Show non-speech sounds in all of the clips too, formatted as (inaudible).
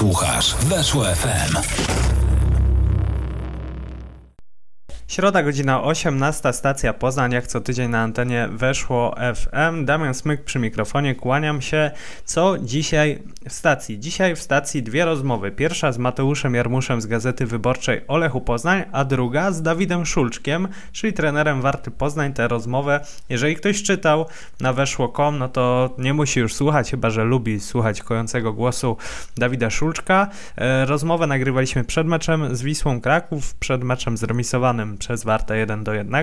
Słuchasz Weszło FM. Środa, godzina 18, stacja Poznań, jak co tydzień na antenie weszło FM. Damian Smyk przy mikrofonie, kłaniam się. Co dzisiaj w stacji? Dzisiaj w stacji dwie rozmowy. Pierwsza z Mateuszem Jarmuszem z Gazety Wyborczej Olechu Poznań, a druga z Dawidem Szulczkiem, czyli trenerem Warty Poznań. Tę rozmowę, jeżeli ktoś czytał na weszło.com, no to nie musi już słuchać, chyba że lubi słuchać kojącego głosu Dawida Szulczka. E, rozmowę nagrywaliśmy przed meczem z Wisłą Kraków, przed meczem zremisowanym przez Wartę 1 do 1,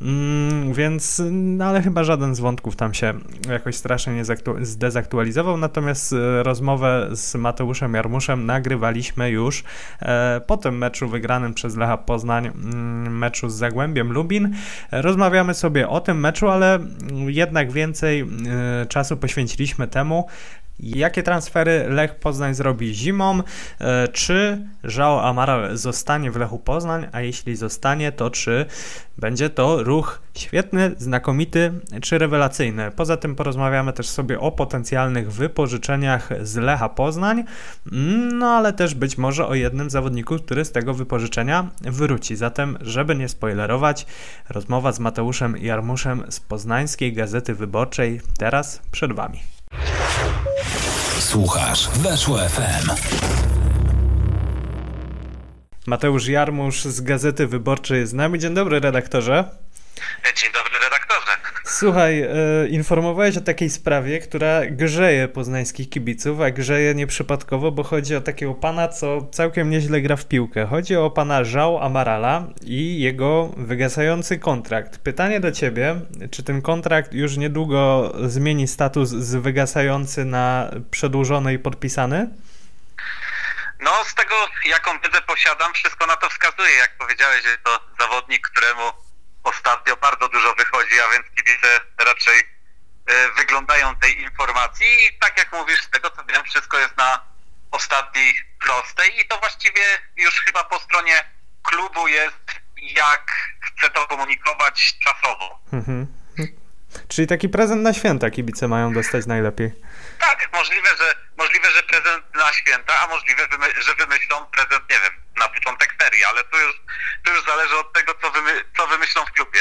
mm, więc, no ale chyba żaden z wątków tam się jakoś strasznie nie zdezaktualizował, natomiast e, rozmowę z Mateuszem Jarmuszem nagrywaliśmy już e, po tym meczu wygranym przez Lecha Poznań, mm, meczu z Zagłębiem Lubin. Rozmawiamy sobie o tym meczu, ale jednak więcej e, czasu poświęciliśmy temu, Jakie transfery Lech Poznań zrobi zimą? E, czy Żao Amaral zostanie w Lechu Poznań? A jeśli zostanie, to czy będzie to ruch świetny, znakomity czy rewelacyjny? Poza tym porozmawiamy też sobie o potencjalnych wypożyczeniach z Lecha Poznań, no ale też być może o jednym zawodniku, który z tego wypożyczenia wróci. Zatem, żeby nie spoilerować, rozmowa z Mateuszem Jarmuszem z Poznańskiej Gazety Wyborczej teraz przed Wami. Słuchasz Weszło FM. Mateusz Jarmusz z Gazety Wyborczej z nami. Dzień dobry, redaktorze. Dzień dobry, redaktorze. Słuchaj, e, informowałeś o takiej sprawie, która grzeje poznańskich kibiców, a grzeje nieprzypadkowo, bo chodzi o takiego pana, co całkiem nieźle gra w piłkę. Chodzi o pana Żał Amarala i jego wygasający kontrakt. Pytanie do ciebie, czy ten kontrakt już niedługo zmieni status z wygasający na przedłużony i podpisany? No, z tego, jaką wiedzę posiadam, wszystko na to wskazuje. Jak powiedziałeś, że to zawodnik, któremu ostatnio bardzo dużo wychodzi, a więc kibice raczej e, wyglądają tej informacji i tak jak mówisz, z tego co wiem, wszystko jest na ostatniej prostej i to właściwie już chyba po stronie klubu jest, jak chce to komunikować czasowo. Mhm. Czyli taki prezent na święta kibice mają dostać najlepiej. Tak, możliwe, że możliwe, że prezent na święta, a możliwe, że wymyślą prezent, nie wiem, na początek serii, ale to już, to już zależy od tego, co, wymy, co wymyślą w klubie.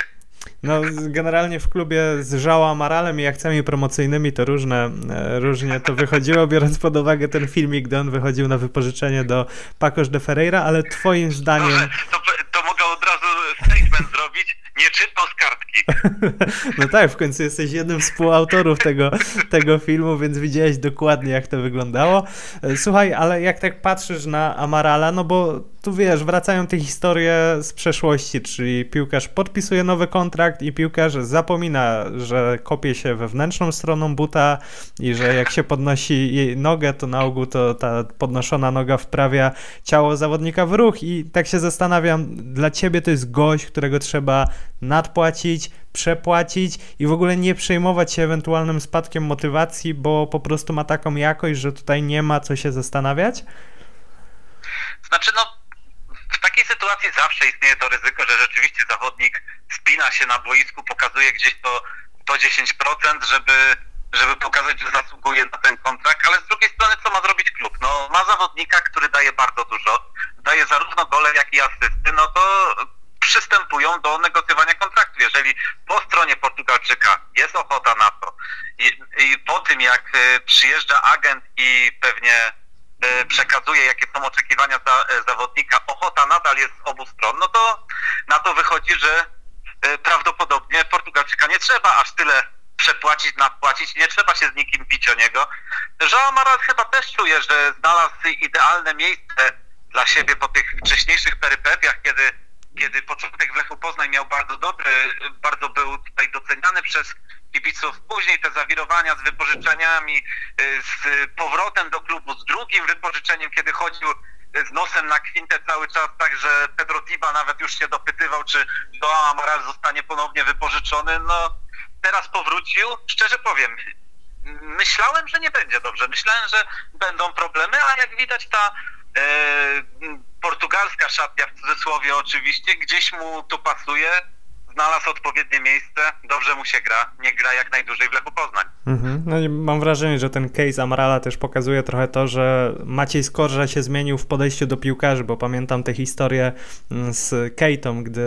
No, generalnie w klubie z Żała Maralem i akcjami promocyjnymi to różne, e, różnie to wychodziło, biorąc pod uwagę ten filmik, gdy on wychodził na wypożyczenie do Pacos de Ferreira, ale twoim zdaniem to mogę od razu statement zrobić nie czytał z kartki. (laughs) No tak, w końcu jesteś jednym z współautorów tego, tego filmu, więc widziałeś dokładnie, jak to wyglądało. E, słuchaj, ale jak tak patrzysz na Amarala, no bo tu wiesz, wracają te historie z przeszłości, czyli piłkarz podpisuje nowy kontrakt i piłkarz zapomina, że kopie się wewnętrzną stroną buta i że jak się podnosi jej nogę, to na ogół to ta podnoszona noga wprawia ciało zawodnika w ruch i tak się zastanawiam, dla ciebie to jest gość, którego trzeba nadpłacić, przepłacić i w ogóle nie przejmować się ewentualnym spadkiem motywacji, bo po prostu ma taką jakość, że tutaj nie ma co się zastanawiać? Znaczy, no, w takiej sytuacji zawsze istnieje to ryzyko, że rzeczywiście zawodnik spina się na boisku, pokazuje gdzieś to, to 10%, żeby, żeby pokazać, że zasługuje na ten kontrakt, ale z drugiej strony co ma zrobić klub? No, ma zawodnika, który daje bardzo dużo, daje zarówno gole, jak i asysty, no to przystępują do negocjowania kontraktu. Jeżeli po stronie Portugalczyka jest ochota na to i, i po tym jak e, przyjeżdża agent i pewnie e, przekazuje, jakie są oczekiwania za, e, zawodnika, ochota nadal jest z obu stron, no to na to wychodzi, że prawdopodobnie Portugalczyka nie trzeba aż tyle przepłacić, nadpłacić, nie trzeba się z nikim bić o niego. João chyba też czuje, że znalazł idealne miejsce dla siebie po tych wcześniejszych perypetiach, kiedy kiedy początek w Lechu Poznań miał bardzo dobry, bardzo był tutaj doceniany przez kibiców. Później te zawirowania z wypożyczeniami, y, z powrotem do klubu, z drugim wypożyczeniem, kiedy chodził z nosem na kwintę cały czas, tak że Pedro Tiba nawet już się dopytywał, czy Joao Amaral zostanie ponownie wypożyczony. No, teraz powrócił. Szczerze powiem, myślałem, że nie będzie dobrze. Myślałem, że będą problemy, a jak widać ta e, portugalska szatnia w cudzysłowie oczywiście, gdzieś mu to pasuje. Znalazł odpowiednie miejsce, dobrze mu się gra, niech gra jak najdłużej w Lechu Poznań. Mhm. No i mam wrażenie, że ten case Amarala też pokazuje trochę to, że Maciej Skorża się zmienił w podejściu do piłkarzy, bo pamiętam tę historię mm, z Kate'ą, gdy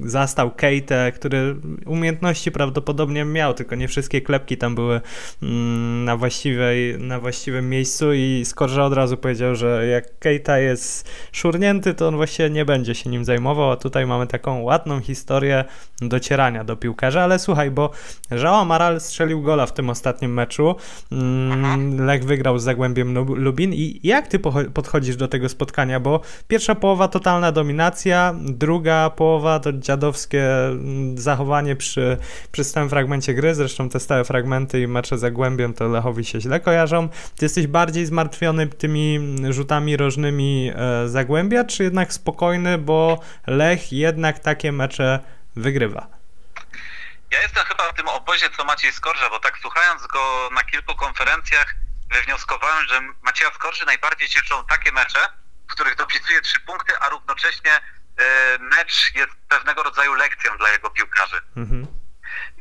zastał Kate, który umiejętności prawdopodobnie miał, tylko nie wszystkie klepki tam były mm, na, właściwej, na właściwym miejscu i Skorża od razu powiedział, że jak Kate'a jest szurnięty, to on właściwie nie będzie się nim zajmował, a tutaj mamy taką ładną historię docierania do piłkarza, ale słuchaj, bo Żał Amaral strzelił gola w tym ostatnim meczu. Mm, Lech wygrał z Zagłębiem Lubin i jak ty podchodzisz do tego spotkania, bo pierwsza połowa totalna dominacja, druga połowa to dziadowskie mm, zachowanie przy, przy stałym fragmencie gry, zresztą te stałe fragmenty i mecze z Zagłębiem to Lechowi się źle kojarzą. Ty jesteś bardziej zmartwiony tymi rzutami rożnymi e, Zagłębia, czy jednak spokojny, bo Lech jednak takie mecze wygrywa? Ja jestem chyba w tym obozie, co Maciej Skorża, bo tak słuchając go na kilku konferencjach, wywnioskowałem, że Macieja Skorży najbardziej cieszą takie mecze, w których dopisuje trzy punkty, a równocześnie e, mecz jest pewnego rodzaju lekcją dla jego piłkarzy. Mhm.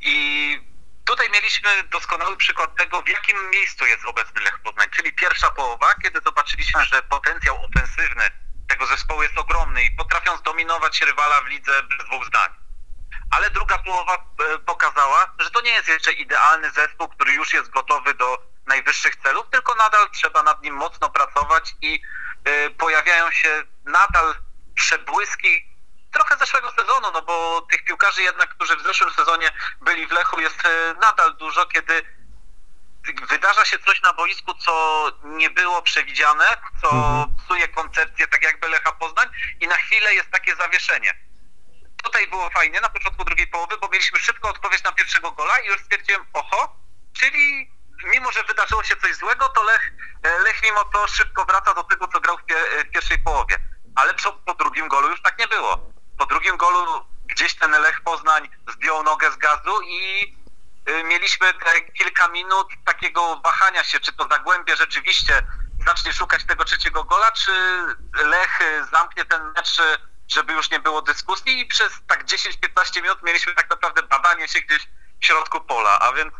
I tutaj mieliśmy doskonały przykład tego, w jakim miejscu jest obecny Lech Poznań, czyli pierwsza połowa, kiedy zobaczyliśmy, że potencjał ofensywny tego zespołu jest ogromny i potrafią zdominować rywala w lidze bez dwóch zdań ale druga połowa e, pokazała, że to nie jest jeszcze idealny zespół, który już jest gotowy do najwyższych celów, tylko nadal trzeba nad nim mocno pracować i e, pojawiają się nadal przebłyski trochę zeszłego sezonu, no bo tych piłkarzy jednak, którzy w zeszłym sezonie byli w Lechu jest e, nadal dużo, kiedy wydarza się coś na boisku, co nie było przewidziane, co mhm. psuje koncepcję tak jakby Lecha Poznań i na chwilę jest takie zawieszenie tutaj było fajnie na początku drugiej połowy, bo mieliśmy szybko odpowiedź na pierwszego gola i już stwierdziłem, oho, czyli mimo, że wydarzyło się coś złego, to Lech, e, Lech mimo to szybko wraca do tego, co grał w, pie, w pierwszej połowie. Ale po, po drugim golu już tak nie było. Po drugim golu gdzieś ten Lech Poznań zdjął nogę z gazu i y, mieliśmy te kilka minut takiego wahania się, czy to Zagłębie rzeczywiście zacznie szukać tego trzeciego gola, czy Lech zamknie ten mecz żeby już nie było dyskusji i przez tak 10-15 minut mieliśmy tak naprawdę badanie się gdzieś w środku pola, a więc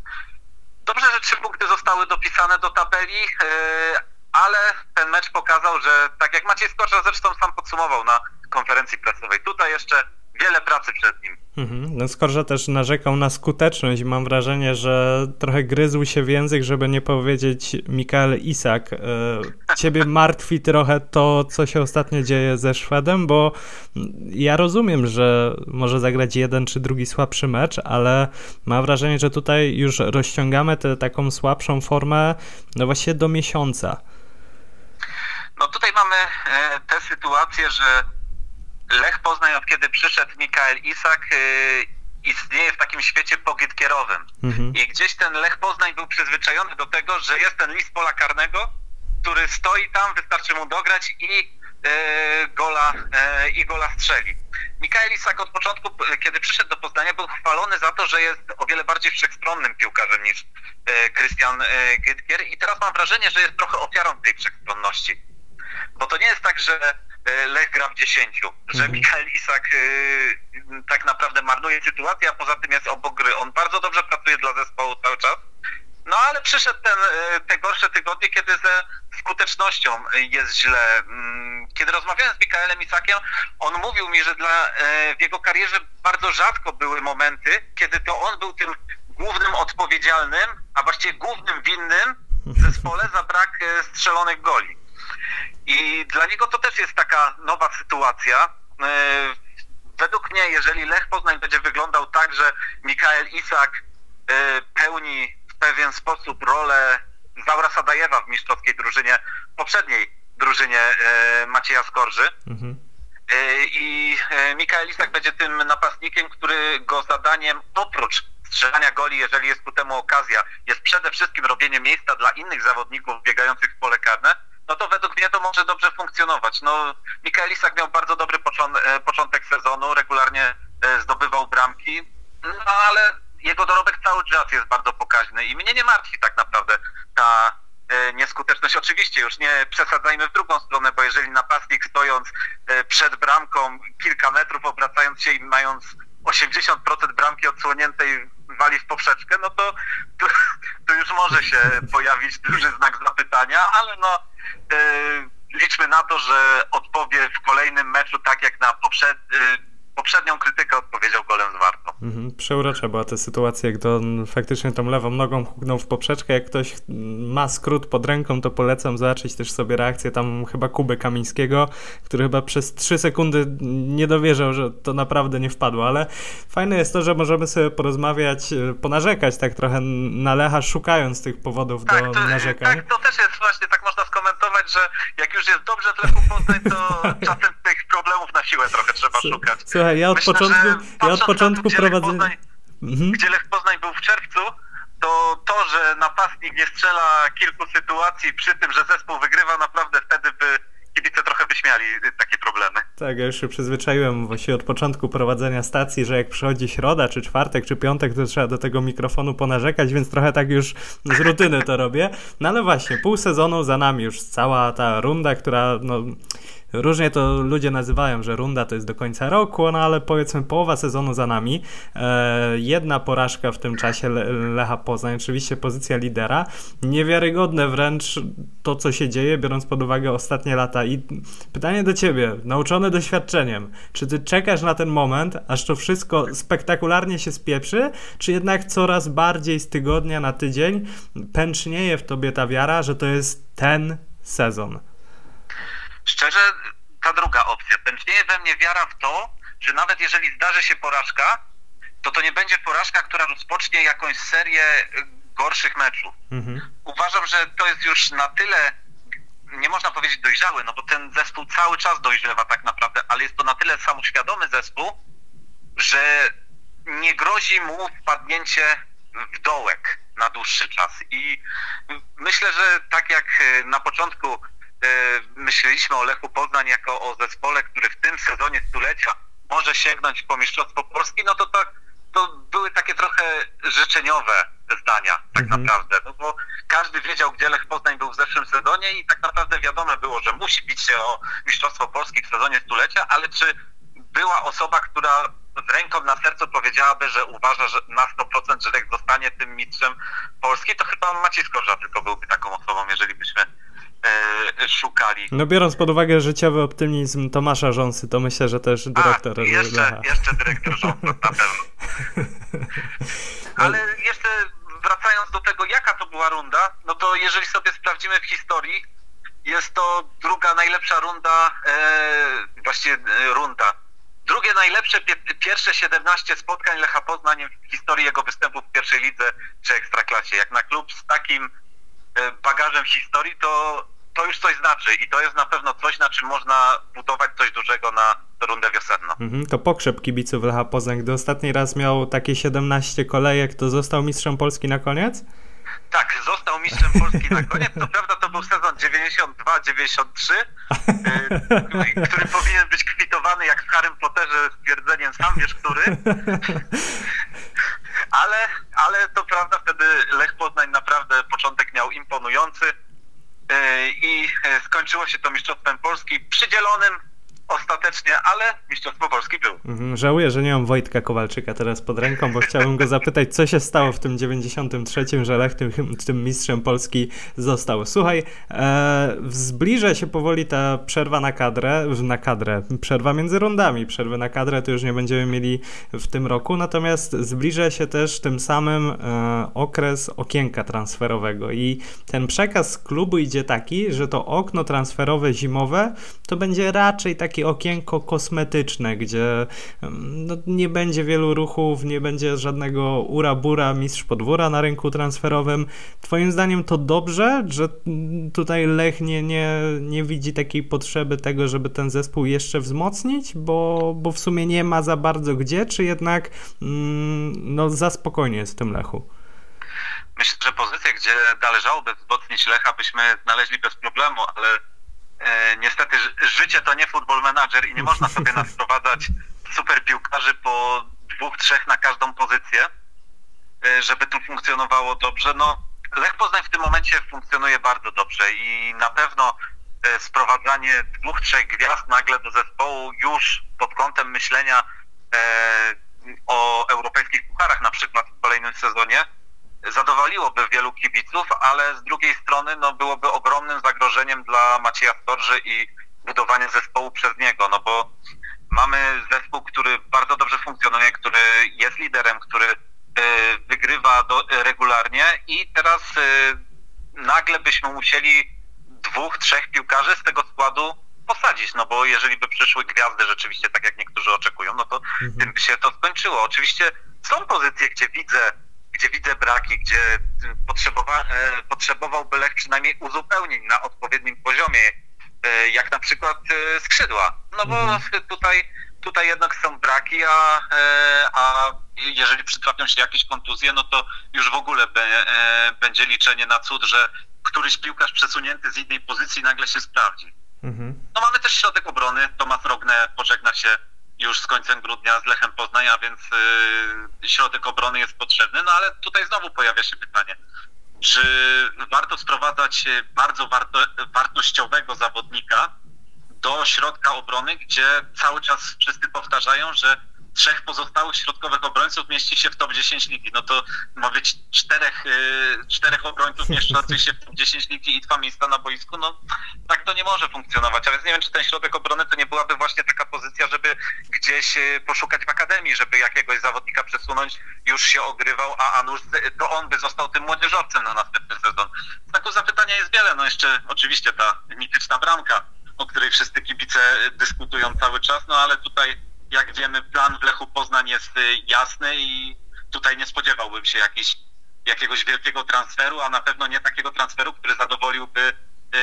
dobrze, że trzy punkty zostały dopisane do tabeli, yy, ale ten mecz pokazał, że tak jak Maciej Skocza zresztą sam podsumował na konferencji prasowej, tutaj jeszcze wiele pracy przed nim. Mhm. No Skorża też narzekał na skuteczność i mam wrażenie, że trochę gryzł się w język, żeby nie powiedzieć Mikael Isak. E, ciebie (laughs) martwi trochę to, co się ostatnio dzieje ze Szwedem, bo ja rozumiem, że może zagrać jeden czy drugi słabszy mecz, ale mam wrażenie, że tutaj już rozciągamy tę taką słabszą formę no właśnie do miesiąca. No tutaj mamy e, tę sytuację, że Lech Poznań, od kiedy przyszedł Mikael Isak, yy, istnieje w takim świecie pogitkierowym. Mhm. I gdzieś ten Lech Poznań był przyzwyczajony do tego, że jest ten list pola karnego, który stoi tam, wystarczy mu dograć i yy, gola, yy, i gola strzeli. Mikael Isak od początku, kiedy przyszedł do Poznania, był chwalony za to, że jest o wiele bardziej wszechstronnym piłkarzem niż Krystian Gytkier i teraz mam wrażenie, że jest trochę ofiarą tej wszechstronności. Bo to nie jest tak, że E, Lech gra w dziesięciu, że mhm. Mikael Isak y, tak naprawdę marnuje sytuację, a poza tym jest obok gry. On bardzo dobrze pracuje dla zespołu cały czas. No ale przyszedł ten, e, te gorsze tygodnie, kiedy ze skutecznością jest źle. Mm, kiedy rozmawiałem z Mikaelem Isakiem, on mówił mi, że dla, w jego karierze bardzo rzadko były momenty, kiedy to on był tym głównym odpowiedzialnym, a właściwie głównym winnym w zespole za brak strzelonych goli. I dla niego to też jest taka nowa sytuacja. E, według mnie, jeżeli Lech Poznań będzie wyglądał tak, że Mikael Isak e, pełni w pewien sposób rolę Zaura Sadajewa w mistrzowskiej drużynie, poprzedniej drużynie e, Macieja Skorży, mhm. I Mikael Isak będzie tym napastnikiem, którego zadaniem oprócz strzelania goli, jeżeli jest ku temu okazja, jest przede wszystkim robienie miejsca dla innych zawodników biegających w pole karne, no to według mnie to może dobrze funkcjonować. No, Mikael Isak miał bardzo dobry e, początek sezonu, regularnie e, zdobywał bramki, no ale jego dorobek cały czas jest bardzo pokaźny i mnie nie martwi tak naprawdę ta e, nieskuteczność. Oczywiście już nie przesadzajmy w drugą stronę, bo jeżeli napastnik stojąc przed bramką kilka metrów, obracając się i mając 80% bramki odsłoniętej wali w poprzeczkę, no to, to, to już może się pojawić duży znak zapytania, ale no yy, liczmy na to, że odpowie w kolejnym meczu tak jak na poprzed, yy, poprzednią krytykę odpowiedział golem z Wartą. Mhm. Przeurocza była ta sytuacja, to on faktycznie tą lewą nogą huknął w poprzeczkę. Jak ktoś ma skrót pod ręką, to polecam zobaczyć też sobie reakcję tam chyba Kuby Kamińskiego, który chyba przez 3 sekundy nie dowierzał, że to naprawdę nie wpadło, ale fajne jest to, że możemy sobie porozmawiać, e, ponarzekać tak trochę na Lecha, szukając tych powodów tak, do to, narzekań. Tak, to też jest właśnie, tak można skomentować, że jak już jest dobrze w Lechu Poznań, to (laughs) czasem tych problemów na siłę trochę trzeba szukać. Słuchaj, ja od Myślę, początku, ja od początku Lech prowadzenia... Poznań, Mhm. gdzie Lech Poznań był w czerwcu, to to, że napastnik nie strzela kilku sytuacji przy tym, że zespół wygrywa, naprawdę wtedy by kibice trochę wyśmiali y, takie problemy. Tak, ja już się przyzwyczaiłem właściwie od początku prowadzenia stacji, że jak przychodzi środa, czy czwartek, czy piątek, to trzeba do tego mikrofonu ponarzekać, więc trochę tak już z rutyny to robię. No ale właśnie, pół sezonu za nami już cała ta runda, która no Różnie to ludzie nazywają, że runda to jest do końca roku, no ale powiedzmy połowa sezonu za nami. E, jedna porażka w tym czasie Le Lecha Poznań, oczywiście pozycja lidera. Niewiarygodne wręcz to, co się dzieje, biorąc pod uwagę ostatnie lata. I pytanie do ciebie, nauczony doświadczeniem, czy ty czekasz na ten moment, aż to wszystko spektakularnie się spieprzy, czy jednak coraz bardziej z tygodnia na tydzień pęcznieje w tobie ta wiara, że to jest ten sezon? Szczerze, ta druga opcja. Pęcznieje we mnie wiara w to, że nawet jeżeli zdarzy się porażka, to to nie będzie porażka, która rozpocznie jakąś serię gorszych meczów. Mhm. Uważam, że to jest już na tyle, nie można powiedzieć dojrzały, no bo ten zespół cały czas dojrzewa tak naprawdę, ale jest to na tyle samoświadomy zespół, że nie grozi mu wpadnięcie w dołek na dłuższy czas. I myślę, że tak jak na początku myśleliśmy o Lechu Poznań jako o zespole, który w tym sezonie stulecia może sięgnąć po Mistrzostwo Polski, no to tak, to były takie trochę życzeniowe zdania tak mhm. naprawdę, no bo każdy wiedział, gdzie Lech Poznań był w zeszłym sezonie i tak naprawdę wiadomo było, że musi bić się o Mistrzostwo Polski w sezonie stulecia, ale czy była osoba, która z ręką na sercu powiedziałaby, że uważa że na 100%, że Lech zostanie tym mistrzem Polski, to chyba Maciej Skorża tylko byłby taką osobą, jeżeli byśmy e, szukali. No biorąc pod uwagę życiowy optymizm Tomasza Rząsy, to myślę, że też dyrektor A, jeszcze, jeszcze dyrektor Rząsy, na (laughs) pewno. Ale jeszcze wracając do tego, jaka to była runda, no to jeżeli sobie sprawdzimy w historii, jest to druga najlepsza runda, e, właściwie e, runda, drugie najlepsze pierwsze 17 spotkań Lecha Poznań w historii jego występu w pierwszej lidze czy ekstraklasie. Jak na klub z takim e, bagażem historii, to to już coś znaczy i to jest na pewno coś, na czym można budować coś dużego na rundę wiosenną. Mhm, to pokrzep kibiców Lecha Poznań. Gdy ostatni raz miał takie 17 kolejek, to został mistrzem Polski na koniec? Tak, został mistrzem Polski na koniec. Co prawda to był sezon 92-93, y, który powinien być kwitowany jak w Harrym Potterze stwierdzeniem sam wiesz który. Ale, ale to prawda, wtedy Lech Poznań naprawdę początek miał imponujący. E, i e, skończyło się to Mistrzostwem Polski przydzielonym ostatecznie, ale Mistrzostwo Polski był. Mhm, żałuję, że nie mam Wojtka Kowalczyka teraz pod ręką, bo chciałbym go zapytać, co się stało w tym 93, że Lech tym, tym mistrzem Polski został. Słuchaj, e, zbliża się powoli ta przerwa na kadrę, na kadrę, przerwa między rundami, przerwy na kadrę to już nie będziemy mieli w tym roku, natomiast zbliża się też tym samym e, okres okienka transferowego i ten przekaz klubu idzie taki, że to okno transferowe zimowe to będzie raczej taki takie okienko kosmetyczne, gdzie no, nie będzie wielu ruchów, nie będzie żadnego ura-bura, mistrz podwóra na rynku transferowym. Twoim zdaniem to dobrze, że tutaj Lech nie, nie, nie widzi takiej potrzeby tego, żeby ten zespół jeszcze wzmocnić, bo, bo w sumie nie ma za bardzo gdzie, czy jednak mm, no, za spokojnie jest w tym Lechu? Myślę, że pozycję, gdzie należałoby wzmocnić Lecha, byśmy znaleźli bez problemu, ale niestety życie to nie football manager i nie można sobie (laughs) nasprowadzać super piłkarzy po dwóch, trzech na każdą pozycję, e, żeby to funkcjonowało dobrze. No, Lech Poznań w tym momencie funkcjonuje bardzo dobrze i na pewno e, sprowadzanie dwóch, trzech gwiazd nagle do zespołu już pod kątem myślenia e, o europejskich pucharach na przykład w kolejnym sezonie, zadowoliłoby wielu kibiców, ale z drugiej strony no, byłoby ogromnym zagrożeniem dla Macieja Storży i budowania zespołu przez niego, no bo mamy zespół, który bardzo dobrze funkcjonuje, który jest liderem, który y, wygrywa do, regularnie i teraz y, nagle byśmy musieli dwóch, trzech piłkarzy z tego składu posadzić, no bo jeżeli by przyszły gwiazdy rzeczywiście, tak jak niektórzy oczekują, no to Mhm. tym by się to skończyło. Oczywiście są pozycje, gdzie widzę, gdzie widzę braki, gdzie potrzebowa, e, potrzebowałby Lech przynajmniej uzupełnień na odpowiednim poziomie, e, jak na przykład e, skrzydła. No bo Mhm. tutaj, tutaj jednak są braki, a, a jeżeli przytrafią się jakieś kontuzje, no to już w ogóle be, będzie liczenie na cud, że któryś piłkarz przesunięty z innej pozycji nagle się sprawdzi. Mhm. No mamy też środek obrony. Tomasz Rogne pożegna się już z końcem grudnia z Lechem Poznań, a więc y, środek obrony jest potrzebny. No ale tutaj znowu pojawia się pytanie, czy warto sprowadzać bardzo warto, wartościowego zawodnika do środka obrony, gdzie cały czas wszyscy powtarzają, że trzech pozostałych środkowych obrońców mieści się w top 10 ligi. No to ma być czterech, y, czterech obrońców mieszczących się w top 10 ligi i dwa miejsca na boisku. No tak to nie może funkcjonować. A więc nie wiem, czy ten środek obrony to nie byłaby właśnie taka pozycja, żeby gdzieś y, poszukać w akademii, żeby jakiegoś zawodnika przesunąć, już się ogrywał, a, a nuż to on by został tym młodzieżowcem na następny sezon. Znaków zapytania jest wiele. No jeszcze oczywiście ta mityczna bramka, o której wszyscy kibice y, dyskutują cały czas, no ale tutaj jak wiemy plan w Lechu Poznań jest y, jasny i tutaj nie spodziewałbym się jakiś, jakiegoś wielkiego transferu, a na pewno nie takiego transferu, który zadowoliłby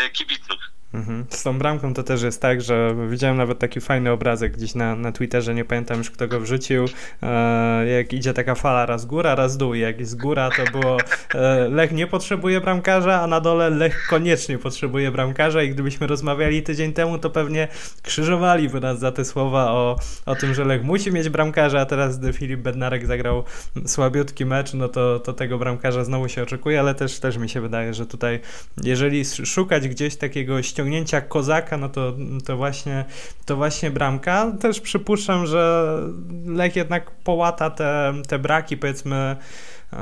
y, kibiców. Mhm. Z tą bramką to też jest tak, że widziałem nawet taki fajny obrazek gdzieś na, na Twitterze, nie pamiętam już kto go wrzucił, e, jak idzie taka fala raz góra, raz dół. I jak jest góra to było e, Lech nie potrzebuje bramkarza, a na dole Lech koniecznie potrzebuje bramkarza. I gdybyśmy rozmawiali tydzień temu, to pewnie krzyżowaliby nas za te słowa o, o tym, że Lech musi mieć bramkarza, a teraz gdy Filip Bednarek zagrał słabiutki mecz, no to, to tego bramkarza znowu się oczekuje, ale też, też mi się wydaje, że tutaj jeżeli szukać gdzieś takiego ściągnięcia kozaka, no to, to, właśnie, to właśnie bramka. Też przypuszczam, że Lech jednak połata te, te braki, powiedzmy, e,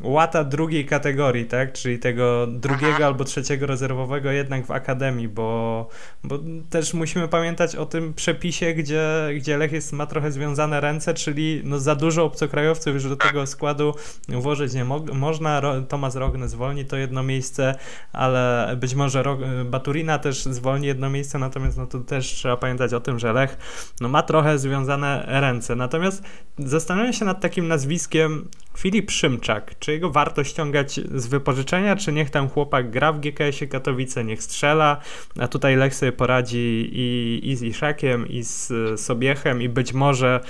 łata drugiej kategorii, tak? Czyli tego drugiego albo trzeciego rezerwowego jednak w akademii, bo, bo też musimy pamiętać o tym przepisie, gdzie, gdzie Lech jest, ma trochę związane ręce, czyli no za dużo obcokrajowców już do tego składu włożyć nie mo- można. Ro- Tomasz Rogne zwolni to jedno miejsce, ale być może Ro- Baturina też zwolni jedno miejsce, natomiast no to też trzeba pamiętać o tym, że Lech no, ma trochę związane ręce. Natomiast zastanawiam się nad takim nazwiskiem Filip Szymczak. Czy jego warto ściągać z wypożyczenia, czy niech tam chłopak gra w GKS-ie Katowice, niech strzela, a tutaj Lech sobie poradzi i, i z Iszakiem, i z Sobiechem, i być może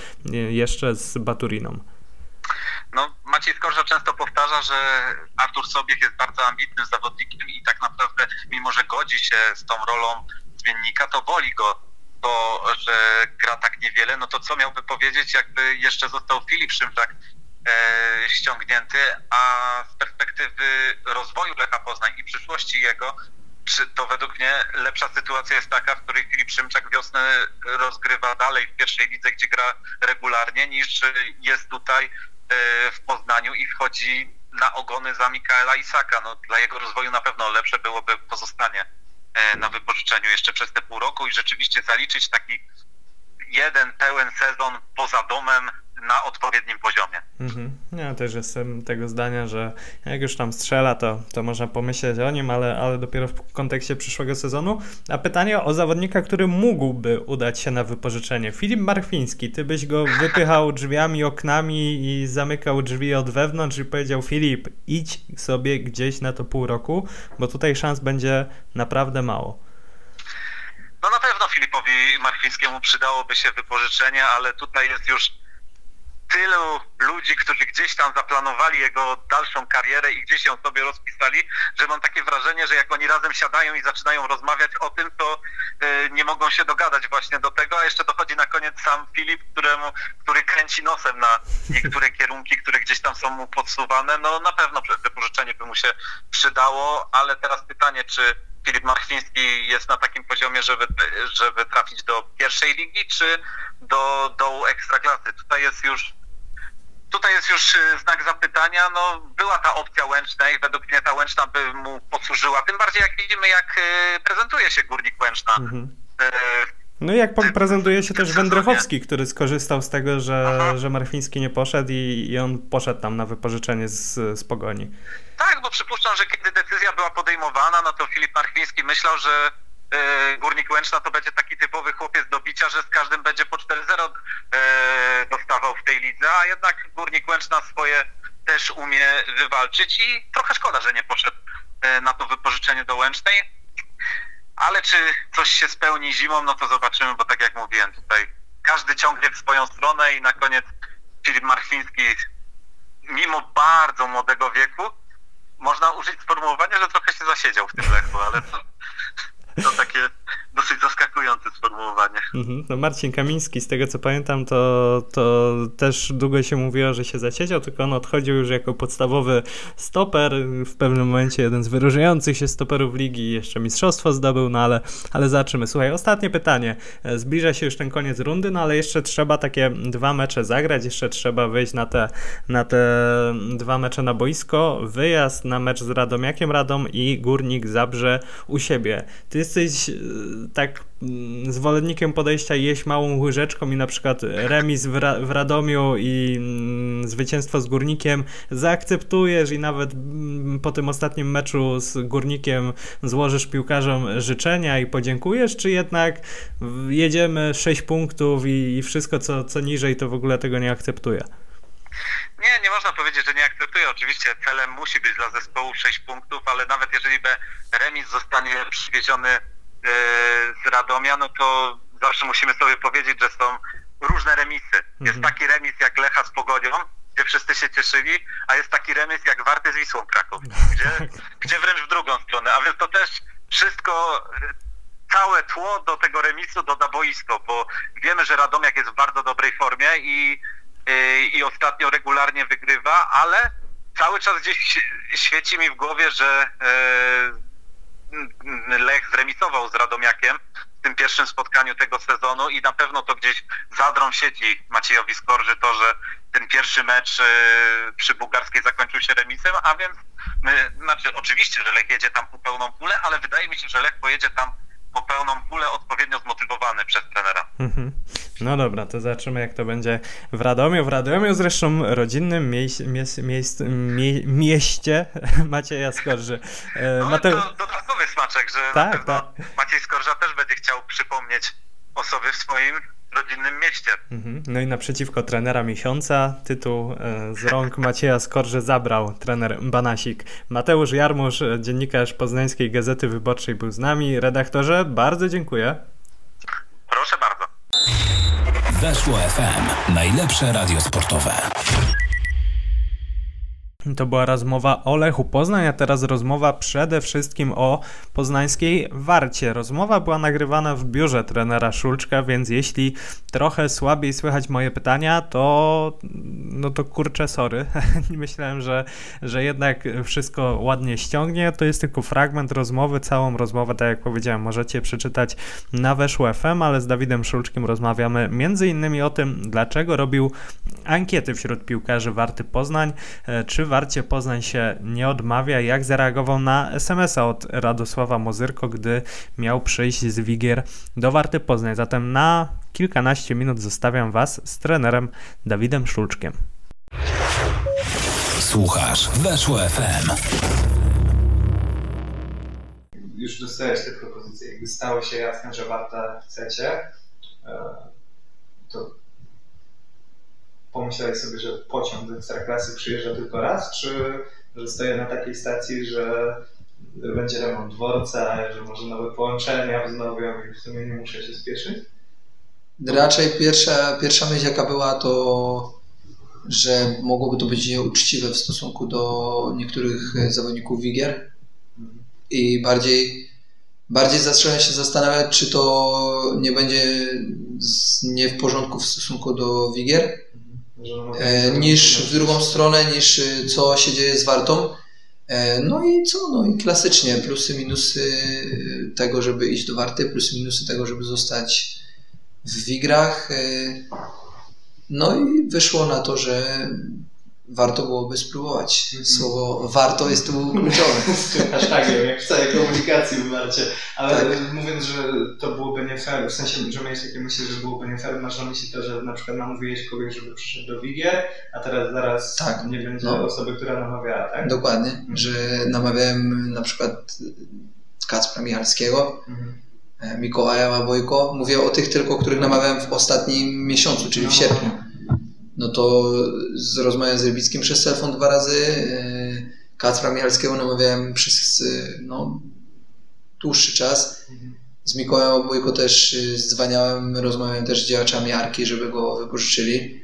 jeszcze z Baturiną. No, Maciej Skorża często powtarza, że Artur Sobiech jest bardzo ambitnym zawodnikiem i tak naprawdę, mimo że godzi się z tą rolą zmiennika, to woli go to, że gra tak niewiele, no to co miałby powiedzieć, jakby jeszcze został Filip Szymczak e, ściągnięty, a z perspektywy rozwoju Lecha Poznań i przyszłości jego, czy to według mnie lepsza sytuacja jest taka, w której Filip Szymczak wiosnę rozgrywa dalej w pierwszej lidze, gdzie gra regularnie, niż jest tutaj e, w Poznaniu i wchodzi na ogony za Mikaela Isaka. No, dla jego rozwoju na pewno lepsze byłoby pozostanie e, na wypożyczeniu jeszcze przez te pół roku i rzeczywiście zaliczyć taki jeden pełen sezon poza domem na odpowiednim poziomie. Mhm. Ja też jestem tego zdania, że jak już tam strzela, to, to można pomyśleć o nim, ale, ale dopiero w kontekście przyszłego sezonu. A pytanie o zawodnika, który mógłby udać się na wypożyczenie. Filip Marchwiński, ty byś go wypychał drzwiami, oknami i zamykał drzwi od wewnątrz i powiedział Filip, idź sobie gdzieś na to pół roku, bo tutaj szans będzie naprawdę mało. No na pewno Filipowi Marchwińskiemu przydałoby się wypożyczenie, ale tutaj jest już tylu ludzi, którzy gdzieś tam zaplanowali jego dalszą karierę i gdzieś ją sobie rozpisali, że mam takie wrażenie, że jak oni razem siadają i zaczynają rozmawiać o tym, to y, nie mogą się dogadać właśnie do tego, a jeszcze dochodzi na koniec sam Filip, któremu, który kręci nosem na niektóre kierunki, które gdzieś tam są mu podsuwane. No na pewno wypożyczenie by mu się przydało, ale teraz pytanie, czy Filip Marchwiński jest na takim poziomie, żeby, żeby trafić do pierwszej ligi, czy do dołu ekstraklasy. Tutaj jest już tutaj jest już y, znak zapytania. No, była ta opcja Łęczna i według mnie ta Łęczna by mu posłużyła. Tym bardziej jak widzimy, jak y, prezentuje się Górnik Łęczna. Mhm. No i jak prezentuje się też Wędrychowski, który skorzystał z tego, że, że Marfiński nie poszedł i, i on poszedł tam na wypożyczenie z, z Pogoni. Tak, bo przypuszczam, że kiedy decyzja była podejmowana, no to Filip Marfiński myślał, że y, Górnik Łęczna to będzie taki typowy chłopiec do bicia, że z każdym będzie po 4-0 y, dostawał w tej lidze, a jednak Górnik Łęczna swoje też umie wywalczyć i trochę szkoda, że nie poszedł y, na to wypożyczenie do Łęcznej. Ale czy coś się spełni zimą, no to zobaczymy, bo tak jak mówiłem tutaj, każdy ciągnie w swoją stronę i na koniec Filip Marchwiński, mimo bardzo młodego wieku, można użyć sformułowania, że trochę się zasiedział w tym lechu, ale to, to takie dosyć zaskakujące sformułowanie. Mhm. No Marcin Kamiński, z tego co pamiętam, to, to też długo się mówiło, że się zasiedział, tylko on odchodził już jako podstawowy stoper. W pewnym momencie jeden z wyróżniających się stoperów ligi jeszcze mistrzostwo zdobył, no ale, ale zobaczymy. Słuchaj, ostatnie pytanie. Zbliża się już ten koniec rundy, no ale jeszcze trzeba takie dwa mecze zagrać, jeszcze trzeba wyjść na te, na te dwa mecze na boisko. Wyjazd na mecz z Radomiakiem Radom i Górnik Zabrze u siebie. Ty jesteś tak mm, zwolennikiem podejścia jeść małą łyżeczką i na przykład remis w, Ra w Radomiu i mm, zwycięstwo z Górnikiem zaakceptujesz i nawet mm, po tym ostatnim meczu z Górnikiem złożysz piłkarzom życzenia i podziękujesz, czy jednak jedziemy 6 punktów i, i wszystko co, co niżej to w ogóle tego nie akceptuje? Nie, nie można powiedzieć, że nie akceptuję. Oczywiście celem musi być dla zespołu 6 punktów, ale nawet jeżeli remis zostanie przywieziony z Radomia, no to zawsze musimy sobie powiedzieć, że są różne remisy. Jest mhm. taki remis jak Lecha z Pogodzią, gdzie wszyscy się cieszyli, a jest taki remis jak Warty z Wisłą Kraków, gdzie, (laughs) gdzie wręcz w drugą stronę. A więc to też wszystko, całe tło do tego remisu doda boisko, bo wiemy, że Radomiak jest w bardzo dobrej formie i, i, i ostatnio regularnie wygrywa, ale cały czas gdzieś świeci mi w głowie, że e, Lech zremisował z Radomiakiem w tym pierwszym spotkaniu tego sezonu i na pewno to gdzieś zadrą siedzi Maciejowi Skorży to, że ten pierwszy mecz e, przy Bułgarskiej zakończył się remisem, a więc my, znaczy oczywiście, że Lech jedzie tam po pełną pulę, ale wydaje mi się, że Lech pojedzie tam po pełną pulę odpowiednio zmotywowany przez trenera. Mhm. No dobra, to zobaczymy jak to będzie w Radomiu. W Radomiu zresztą rodzinnym mie mie mie mieście (laughs) Macieja Skorży. E, no, Mate... to dodatkowy smaczek, że tak, tak. Maciej Skorża też będzie chciał przypomnieć osoby w swoim rodzinnym mieście. Mhm. No i naprzeciwko trenera miesiąca tytuł e, z rąk (laughs) Macieja Skorży zabrał trener Banasik. Mateusz Jarmusz, dziennikarz Poznańskiej Gazety Wyborczej był z nami. Redaktorze, bardzo dziękuję. Proszę bardzo. Weszło FM. Najlepsze radio sportowe. To była rozmowa o Lechu Poznań, a teraz rozmowa przede wszystkim o poznańskiej Warcie. Rozmowa była nagrywana w biurze trenera Szulczka, więc jeśli trochę słabiej słychać moje pytania, to no to kurczę, sorry. (laughs) Myślałem, że, że jednak wszystko ładnie ściągnie. To jest tylko fragment rozmowy, całą rozmowę, tak jak powiedziałem, możecie przeczytać na Weszło FM, ale z Dawidem Szulczkiem rozmawiamy między innymi o tym, dlaczego robił ankiety wśród piłkarzy Warty Poznań, e, czy Warcie Poznań się nie odmawia, jak zareagował na SMS-a od Radosława Mozyrko, gdy miał przyjść z Wigier do Warty Poznań. Zatem na kilkanaście minut zostawiam Was z trenerem Dawidem Szulczkiem. Słuchasz, weszło FM. Już dostałeś te propozycje. Jakby stało się jasne, że Warta chcecie, e, to pomyślałeś sobie, że pociąg do Ekstraklasy przyjeżdża tylko raz, czy że stoję na takiej stacji, że będzie remont dworca, że może nowe połączenia wznowią i w sumie nie muszę się spieszyć? Raczej pierwsza, pierwsza myśl jaka była to, że mogłoby to być nieuczciwe w stosunku do niektórych zawodników Wigier i bardziej, bardziej zacząłem się zastanawiać, czy to nie będzie nie w porządku w stosunku do Wigier, niż w drugą stronę, niż y, co się dzieje z Wartą. E, no i co? No i klasycznie plusy, minusy tego, żeby iść do Warty, plusy, minusy tego, żeby zostać w Wigrach. E, no i wyszło na to, że warto byłoby spróbować. Słowo warto jest tu kluczowe. (laughs) Tym hashtagiem, jak w całej komunikacji w Marcie. Ale tak. mówiąc, że to byłoby nie fair, w sensie, że miałeś takie myśli, że byłoby nie fair, masz na myśli to, że na przykład namówiłeś kogoś, żeby przyszedł do Wigier, a teraz zaraz tak. nie będzie no. osoby, która namawiała, tak? Dokładnie, mhm. że namawiałem na przykład Kacpra Michalskiego, mhm. E, Mikołaja Łabojko. Mówię o tych tylko, których namawiałem w ostatnim miesiącu, czyli w no. sierpniu no to z, rozmawiałem z Rybickim przez telefon dwa razy, e, Kacpra Michalskiego namawiałem przez no, dłuższy czas. Z Mikołajem Obojko też e, dzwaniałem, rozmawiałem też z działaczami Arki, żeby go wypożyczyli.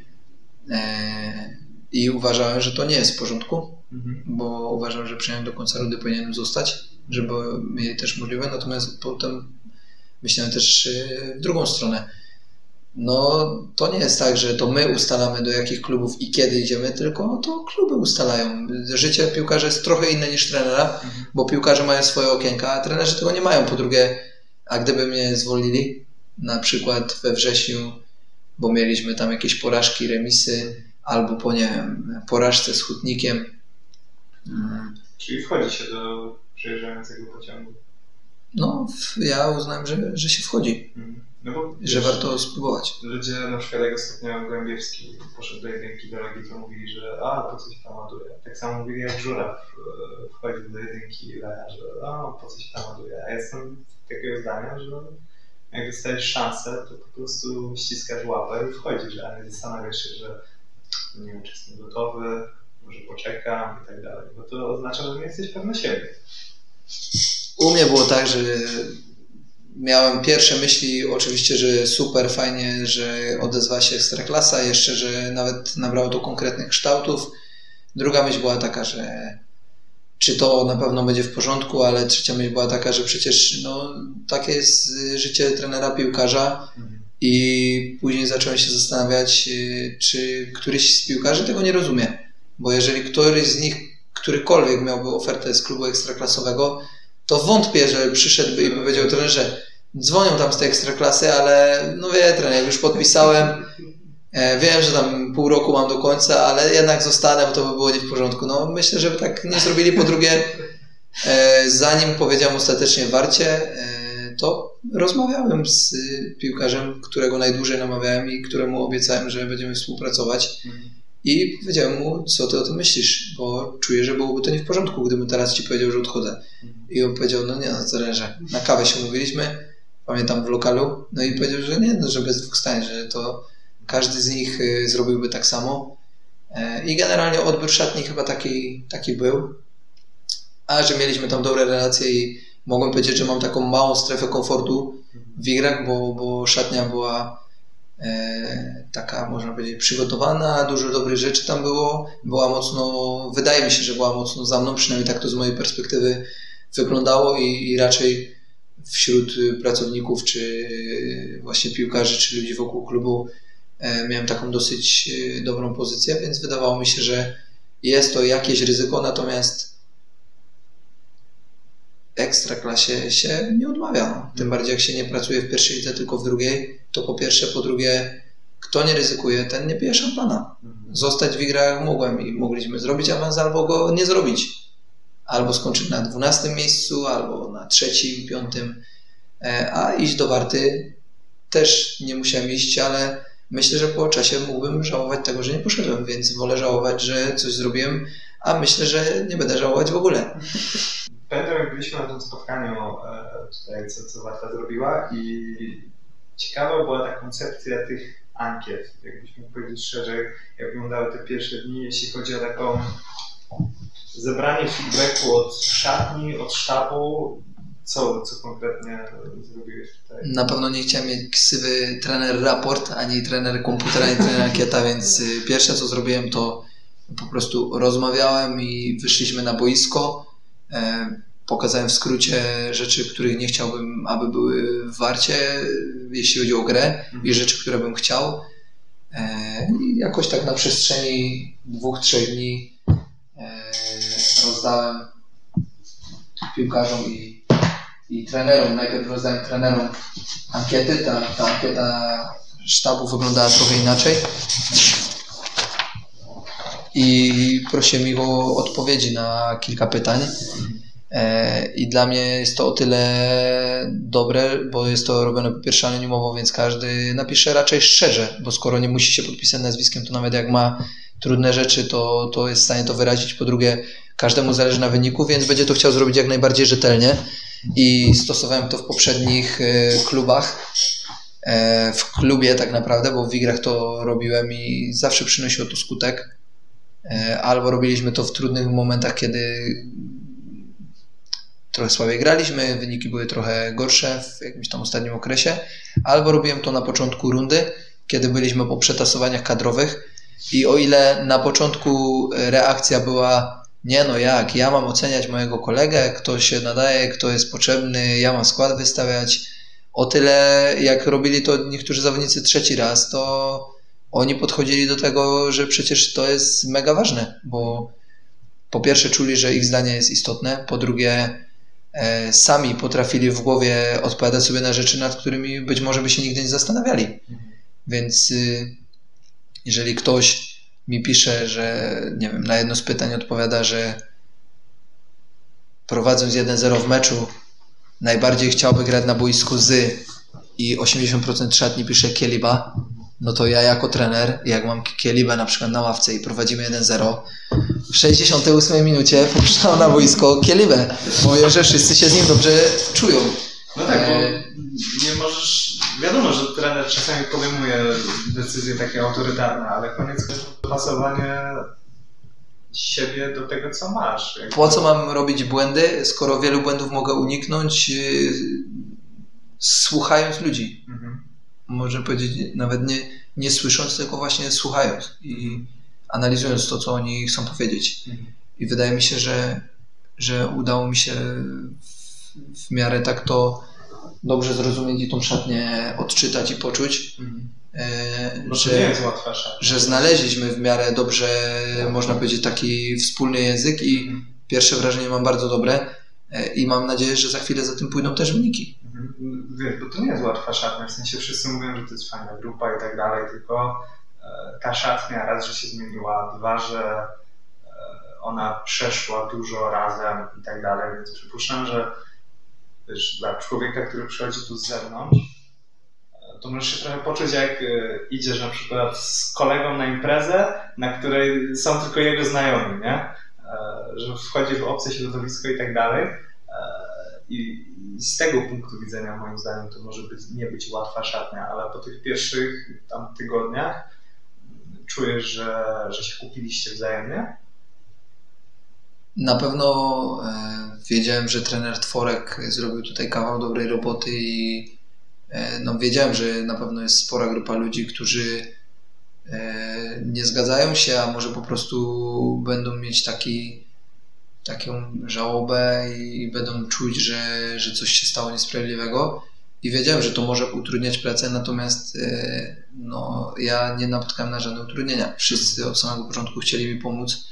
E, I uważałem, że to nie jest w porządku, mhm. bo uważam, że przynajmniej do końca rundy powinienem zostać, żeby mieli też możliwe. Natomiast potem myślałem też w drugą stronę no to nie jest tak, że to my ustalamy do jakich klubów i kiedy idziemy, tylko to kluby ustalają. Życie piłkarza jest trochę inne niż trenera, mhm. bo piłkarze mają swoje okienka, a trenerzy tego nie mają. Po drugie, a gdyby mnie zwolnili, na przykład we wrześniu, bo mieliśmy tam jakieś porażki, remisy, albo po nie wiem, porażce z hutnikiem. Hmm. Czyli wchodzi się do przejeżdżającego pociągu? No, ja uznałem, że, że się wchodzi. Mhm. No bo, że wiesz, warto spróbować. Ludzie, na przykład jak ostatnio Głębiewski poszedł do jedynki do Legii, to mówili, że a, po coś tam ładuje. Tak samo mówili jak Żuraw e, wchodził do jedynki Leja, że a, po coś tam ładuje. A jestem takiego zdania, że jak dostajesz szansę, to po prostu ściskasz łapę i wchodzisz, a nie zastanawiasz się, że nie wiem, czy jestem gotowy, może poczekam i tak dalej, bo to oznacza, że nie jesteś pewny siebie. U mnie było tak, że miałem pierwsze myśli oczywiście, że super, fajnie, że odezwa się Ekstraklasa, jeszcze, że nawet nabrało to konkretnych kształtów. Druga myśl była taka, że czy to na pewno będzie w porządku, ale trzecia myśl była taka, że przecież no, takie jest życie trenera piłkarza i później zacząłem się zastanawiać, czy któryś z piłkarzy tego nie rozumie, bo jeżeli któryś z nich, którykolwiek miałby ofertę z klubu ekstraklasowego, to wątpię, że przyszedłby i powiedział trenerze, dzwonią tam z tej ekstraklasy, ale no wie, trener, już podpisałem, e, wiem, że tam pół roku mam do końca, ale jednak zostanę, bo to by było nie w porządku. No myślę, że tak nie zrobili. Po drugie, e, zanim powiedziałem ostatecznie Warcie, e, to rozmawiałem z piłkarzem, którego najdłużej namawiałem i któremu obiecałem, że będziemy współpracować. I powiedziałem mu, co ty o tym myślisz, bo czuję, że byłoby to nie w porządku, gdybym teraz ci powiedział, że odchodzę. I on powiedział, no nie, no zależy. Na kawę się umówiliśmy, pamiętam w lokalu, no i powiedział, że nie, no, że bez dwóch stań, że to każdy z nich y, zrobiłby tak samo. E, I generalnie odbiór szatni chyba taki, taki był. A że mieliśmy tam dobre relacje i mogłem powiedzieć, że mam taką małą strefę komfortu w igrach, bo, bo szatnia była taka, można powiedzieć, przygotowana, dużo dobrych rzeczy tam było. Była mocno, wydaje mi się, że była mocno za mną, przynajmniej tak to z mojej perspektywy wyglądało i, i raczej wśród pracowników, czy właśnie piłkarzy, czy ludzi wokół klubu e, miałem taką dosyć e, dobrą pozycję, więc wydawało mi się, że jest to jakieś ryzyko, natomiast ekstra klasie się nie odmawia. No. Tym bardziej jak się nie pracuje w pierwszej lidze, tylko w drugiej, to po pierwsze, po drugie, kto nie ryzykuje, ten nie pije szampana. Mhm. Zostać w igrach mogłem i mogliśmy zrobić awans albo go nie zrobić albo skończyć na 12 miejscu, albo na trzecim, piątym, e, a iść do Warty też nie musiałem iść, ale myślę, że po czasie mógłbym żałować tego, że nie poszedłem, więc wolę żałować, że coś zrobiłem, a myślę, że nie będę żałować w ogóle. (laughs) Pamiętam, jak byliśmy na tym spotkaniu e, tutaj, co, co Warta zrobiła i ciekawa była ta koncepcja tych ankiet. Jakbyśmy powiedzieć szczerze, jak wyglądały te pierwsze dni, jeśli chodzi o taką zebranie feedbacku od szatni, od sztabu, co, co konkretnie zrobiłeś tutaj? Na pewno nie chciałem mieć ksywy trener raport, ani trener komputera, ani trener ankieta, więc y, pierwsze co zrobiłem to po prostu rozmawiałem i wyszliśmy na boisko. E, pokazałem w skrócie rzeczy, których nie chciałbym, aby były w warcie, jeśli chodzi o grę mhm. i rzeczy, które bym chciał. E, I jakoś tak na przestrzeni dwóch, trzech dni rozdałem piłkarzom i, i trenerom. Najpierw rozdałem trenerom ankiety. Ta, ta ankieta sztabu wyglądała trochę inaczej. i prosiłem ich o odpowiedzi na kilka pytań. E, I dla mnie jest to o tyle dobre, bo jest to robione po pierwsze anonimowo, więc każdy napisze raczej szczerze, bo skoro nie musi się podpisać nazwiskiem, to nawet jak ma trudne rzeczy, to, to jest w stanie to wyrazić. Po drugie, każdemu zależy na wyniku, więc będzie to chciał zrobić jak najbardziej rzetelnie. I stosowałem to w poprzednich e, klubach. E, w klubie tak naprawdę, bo w igrach to robiłem i zawsze przynosiło to skutek. Albo robiliśmy to w trudnych momentach, kiedy trochę słabiej graliśmy, wyniki były trochę gorsze w jakimś tam ostatnim okresie, albo robiłem to na początku rundy, kiedy byliśmy po przetasowaniach kadrowych i o ile na początku reakcja była nie no jak, ja mam oceniać mojego kolegę, kto się nadaje, kto jest potrzebny, ja mam skład wystawiać, o tyle jak robili to niektórzy zawodnicy trzeci raz, to oni podchodzili do tego, że przecież to jest mega ważne, bo po pierwsze czuli, że ich zdanie jest istotne, po drugie sami potrafili w głowie odpowiadać sobie na rzeczy, nad którymi być może by się nigdy nie zastanawiali. Więc y, jeżeli ktoś mi pisze, że nie wiem, na jedno z pytań odpowiada, że prowadząc 1-0 w meczu najbardziej chciałby grać na boisku z i 80% szatni pisze Kieliba, no to ja jako trener, jak mam Kielibę na przykład na ławce i prowadzimy 1-0, w 68 minucie puszczam na boisko Kielibę. Mówię, że wszyscy się z nim dobrze czują. No tak, bo e, nie możesz, wiadomo, że trener czasami podejmuje decyzje takie autorytarne, ale koniec końców dopasowanie siebie do tego, co masz. Jakby... Po co mam robić błędy, skoro wielu błędów mogę uniknąć, yy, słuchając ludzi. Mhm można powiedzieć, nawet nie, nie słysząc, tylko właśnie słuchając i analizując to, co oni chcą powiedzieć. Mhm. I wydaje mi się, że, że udało mi się w, w miarę tak to dobrze zrozumieć i tą szatnię odczytać i poczuć. Mhm. E, że, że znaleźliśmy w miarę dobrze, można powiedzieć, taki wspólny język i mhm. pierwsze wrażenie mam bardzo dobre i mam nadzieję, że za chwilę za tym pójdą też wyniki. Wiesz, bo to nie jest łatwa szatnia, w sensie wszyscy mówią, że to jest fajna grupa i tak dalej, tylko e, ta szatnia raz, że się zmieniła, dwa, że e, ona przeszła dużo razem i tak dalej, więc przypuszczam, że wiesz, dla człowieka, który przychodzi tu z zewnątrz, e, to możesz się trochę poczuć, jak idziesz na przykład z kolegą na imprezę, na której są tylko jego znajomi, nie? Że wchodzi w obce środowisko i tak dalej. I, z tego punktu widzenia moim zdaniem to może być, nie być łatwa szatnia, ale po tych pierwszych tam tygodniach czujesz, że, że się kupiliście wzajemnie? Na pewno e, wiedziałem, że trener Tworek zrobił tutaj kawał dobrej roboty i e, no, wiedziałem, że na pewno jest spora grupa ludzi, którzy e, nie zgadzają się, a może po prostu będą mieć taki taką żałobę i będą czuć, że, że coś się stało niesprawiedliwego. I wiedziałem, że to może utrudniać pracę, natomiast e, no, ja nie napotkałem na żadne utrudnienia. Wszyscy od samego początku chcieli mi pomóc,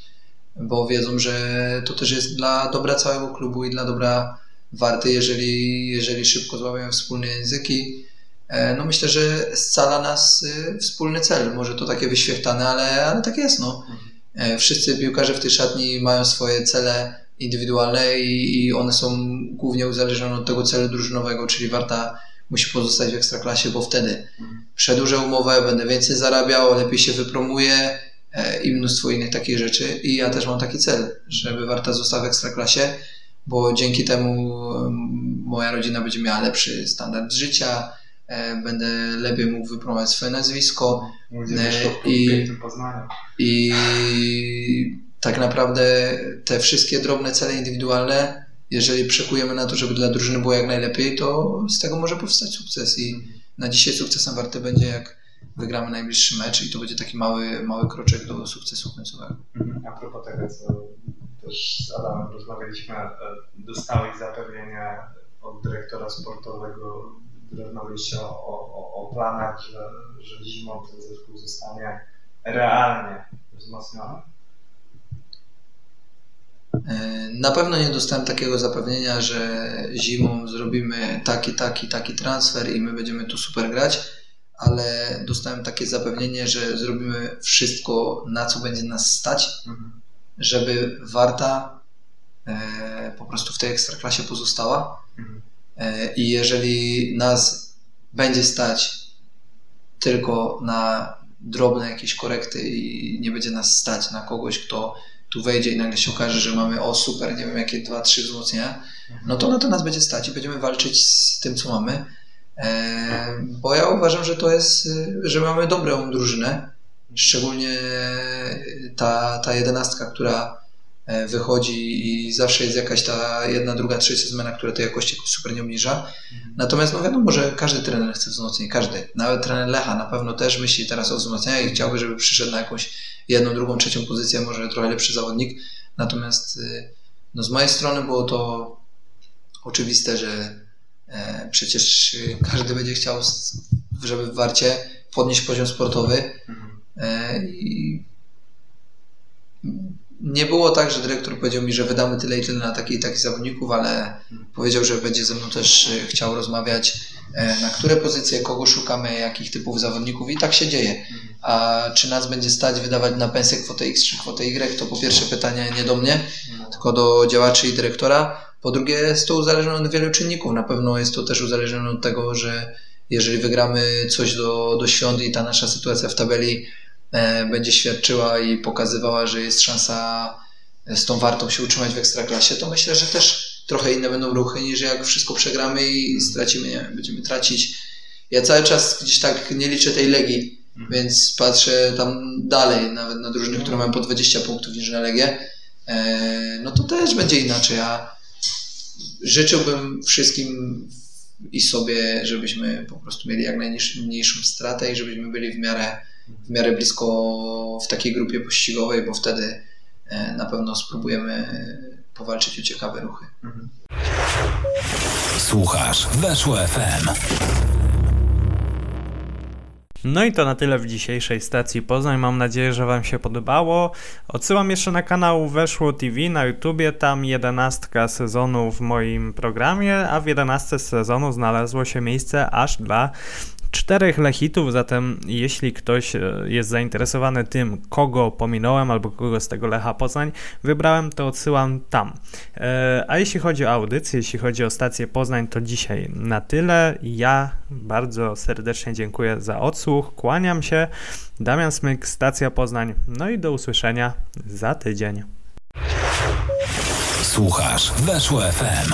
bo wiedzą, że to też jest dla dobra całego klubu i dla dobra Warty, jeżeli, jeżeli szybko złapiemy wspólne języki. E, no myślę, że scala nas e, wspólny cel. Może to takie wyświechtane, ale, ale tak jest. No. Mhm. E, wszyscy piłkarze w tej szatni mają swoje cele indywidualne i, one są głównie uzależnione od tego celu drużynowego, czyli Warta musi pozostać w Ekstraklasie, bo wtedy przedłużę umowę, będę więcej zarabiał, lepiej się wypromuję e, i mnóstwo innych takich rzeczy. I ja też mam taki cel, żeby Warta została w Ekstraklasie, bo dzięki temu moja rodzina będzie miała lepszy standard życia, będę lepiej mógł wypromować swoje nazwisko. E, I, I tak naprawdę te wszystkie drobne cele indywidualne, jeżeli przekujemy na to, żeby dla drużyny było jak najlepiej, to z tego może powstać sukces. I na dzisiaj sukcesem warte będzie, jak wygramy najbliższy mecz i to będzie taki mały, mały kroczek do sukcesu końcowego. Mhm. A propos tego, co też z Adamem rozmawialiśmy, e, dostałeś zapewnienie od dyrektora sportowego rozmawialiście o, o, o planach, że, że zimą ten zespół zostanie realnie wzmocniony? E, na pewno nie dostałem takiego zapewnienia, że zimą zrobimy taki, taki, taki transfer i my będziemy tu super grać, ale dostałem takie zapewnienie, że zrobimy wszystko, na co będzie nas stać, Mhm. żeby Warta e, po prostu w tej ekstraklasie pozostała. Mhm. E, I jeżeli nas będzie stać tylko na drobne jakieś korekty i nie będzie nas stać na kogoś, kto tu wejdzie i nagle się okaże, że mamy o super, nie wiem jakie dwa, trzy wzmocnienia, no to na to nas będzie stać i będziemy walczyć z tym, co mamy. E, bo ja uważam, że to jest, że mamy dobrą drużynę, szczególnie ta, ta jedenastka, która wychodzi i zawsze jest jakaś ta jedna, druga, trzecia zmiana, która tej jakości jakoś super nie obniża. Natomiast no wiadomo, że każdy trener chce wzmocnień, każdy. Nawet trener Lecha na pewno też myśli teraz o wzmocnieniach i chciałby, żeby przyszedł na jakąś jedną, drugą, trzecią pozycję, może trochę lepszy zawodnik. Natomiast y, no z mojej strony było to oczywiste, że e, przecież y, każdy będzie chciał, żeby w Warcie podnieść poziom sportowy Mhm. e, i nie było tak, że dyrektor powiedział mi, że wydamy tyle i tyle na takich i takich zawodników, ale powiedział, że będzie ze mną też e, chciał rozmawiać, e, na które pozycje, kogo szukamy, jakich typów zawodników i tak się dzieje. A czy nas będzie stać wydawać na pensję kwotę X czy kwotę Y, to po pierwsze pytanie nie do mnie, tylko do działaczy i dyrektora. Po drugie jest to uzależnione od wielu czynników. Na pewno jest to też uzależnione od tego, że jeżeli wygramy coś do, do świąt i ta nasza sytuacja w tabeli będzie świadczyła i pokazywała, że jest szansa z tą wartą się utrzymać w ekstraklasie, to myślę, że też trochę inne będą ruchy niż jak wszystko przegramy i stracimy, nie wiem, będziemy tracić. Ja cały czas gdzieś tak nie liczę tej Legii, więc patrzę tam dalej, nawet na drużyny, które mają po 20 punktów niż na Legię, e, no to też będzie inaczej. Ja życzyłbym wszystkim i sobie, żebyśmy po prostu mieli jak najmniejszą stratę i żebyśmy byli w miarę, w miarę blisko w takiej grupie pościgowej, bo wtedy e, na pewno spróbujemy powalczyć o ciekawe ruchy. Słuchasz Weszło FM. No i to na tyle w dzisiejszej stacji Poznań. Mam nadzieję, że Wam się podobało. Odsyłam jeszcze na kanał Weszło TV na YouTubie. Tam jedenastka sezonu w moim programie, a w jedenastce sezonu znalazło się miejsce aż dla czterech lechitów, zatem jeśli ktoś e, jest zainteresowany tym, kogo pominąłem albo kogo z tego Lecha Poznań wybrałem, to odsyłam tam. E, A jeśli chodzi o audycję, jeśli chodzi o stację Poznań, to dzisiaj na tyle. Ja bardzo serdecznie dziękuję za odsłuch, kłaniam się. Damian Smyk, stacja Poznań. No i do usłyszenia za tydzień. Słuchasz Weszło FM.